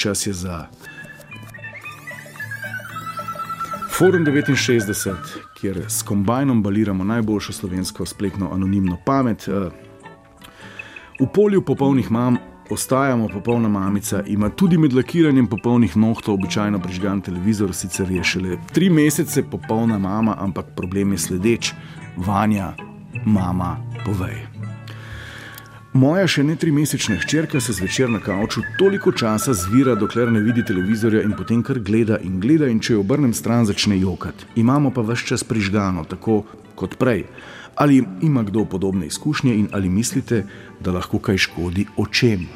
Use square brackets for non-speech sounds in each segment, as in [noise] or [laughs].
čas je za Forum 69, kjer s kombajnom baliramo najboljšo slovensko spletno anonimno pamet. Eh, v polju popolnih mam ostajamo popolna mamica, ima tudi med lakiranjem popolnih nohtov običajno prižgan televizor, sicer je šele tri mesece popolna mama, ampak problem je sledeč: Vanja, mama, povej. Moja še ne tri mesečna hčerka se zvečer na kavču toliko časa zvira, dokler ne vidi televizorja in potem kar gleda in gleda, in če jo obrnem stran, začne jokati. Imamo pa vse čas prižgano, tako kot prej. Ali ima kdo podobne izkušnje in ali mislite, da lahko kaj škodi očem?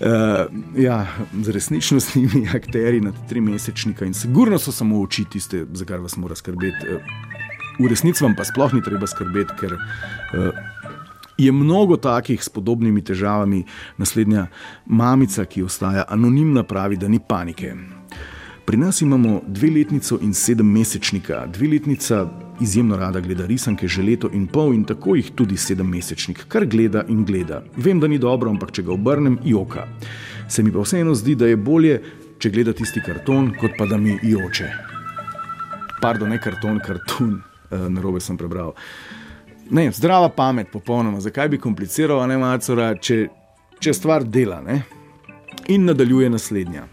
Uh, [laughs] ja, z resničnostnimi [laughs] akteri nad tri mesečnika in sigurno so samo oči tiste, za kar vas mora skrbeti. Uh, v resnici vam pa sploh ni treba skrbeti, ker uh, je mnogo takih s podobnimi težavami. Naslednja mamica, ki ostaja anonimna, pravi, da ni panike. Pri nas imamo dveletnico in sedemmesečnika. Dveletnica izjemno rada gleda risanke že leto in pol in tako jih tudi sedemmesečnik, kar gleda in gleda. Vem, da ni dobro, ampak če ga obrnem, joka. Se mi pa vseeno zdi, da je bolje, če gleda tisti karton, kot pa da mi joče. Pardon, ne karton, karton, na robe sem prebral. Ne, zdrava pamet, popolnoma. Zakaj bi kompliciral, ne macora, če, če stvar dela. Ne? In nadaljuje naslednja.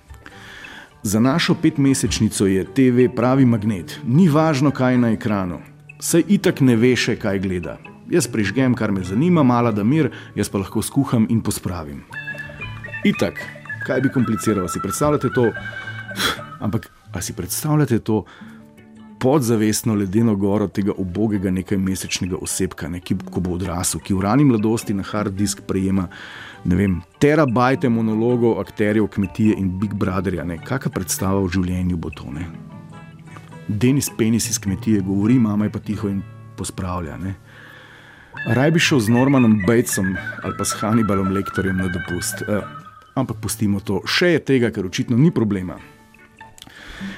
Za našo petmesečnico je TV pravi magnet. Ni važno, kaj je na ekranu. Saj itak ne veš, kaj gleda. Jaz prižgem, kar me zanima, mala da mir, jaz pa lahko skuham in pospravim. Itak, kaj bi kompliciral, si predstavljate to? Ampak, a si predstavljate to? Podzavestno ledeno goro tega ubogega nekaj mesečnega osebka, ne, ki bo odrasel, ki v rani mladosti na hard disk prejema vem, terabajte monologov akterjev kmetije in Big Brotherja. Kakšna predstava v življenju bo to? Ne? Denis Penis iz kmetije govori, mama je pa tiho in pospravlja. Ne? Raj bi šel z Normanom Batesom ali pa s Hannibalom Lektorjem na dopust. Eh, ampak pustimo to, še je tega, ker očitno ni problema.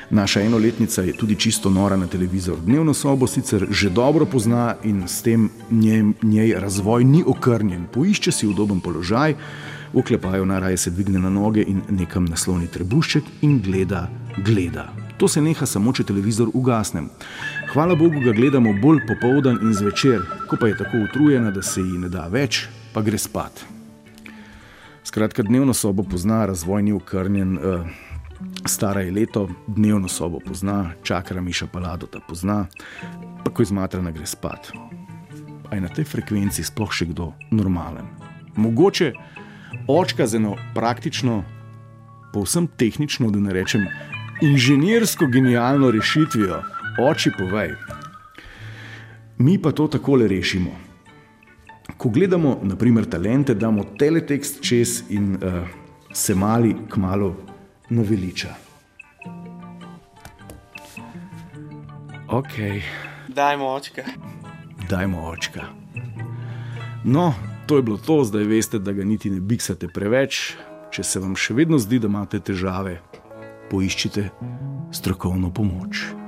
Naša enoletnica je tudi čisto nora na televizor. Dnevno sobo sicer že dobro pozna in s tem njej, njej razvoj ni okrnjen. Poišče si udoben položaj, uklepajo naraje se dvigne na noge in nekam nasloni trebušček in gleda, gleda. To se neha samo, če televizor ugasnem. Hvala Bogu, ga gledamo bolj popoldan in zvečer, ko pa je tako utrujena, da se ji ne da več, pa gre spat. Skratka, dnevno sobo pozna, razvoj ni okrnjen. Uh, Stara je leto, dnevno sobo pozna, čakra miša palado ta pozna, pa ko izmatrana gre spat. A je na tej frekvenci sploh še kdo normalen? Mogoče očka z eno praktično, povsem tehnično, da ne rečem, inženirsko genialno rešitvijo, oči povej. Mi pa to takole rešimo. Ko gledamo, naprimer, talente, damo teletekst čez in uh, se mali kmalo naveliča. Ok. Dajmo očka. Dajmo očka. No, to je bilo to, zdaj veste, da ga niti ne biksate preveč. Če se vam še vedno zdi, da imate težave, poiščite strokovno pomoč.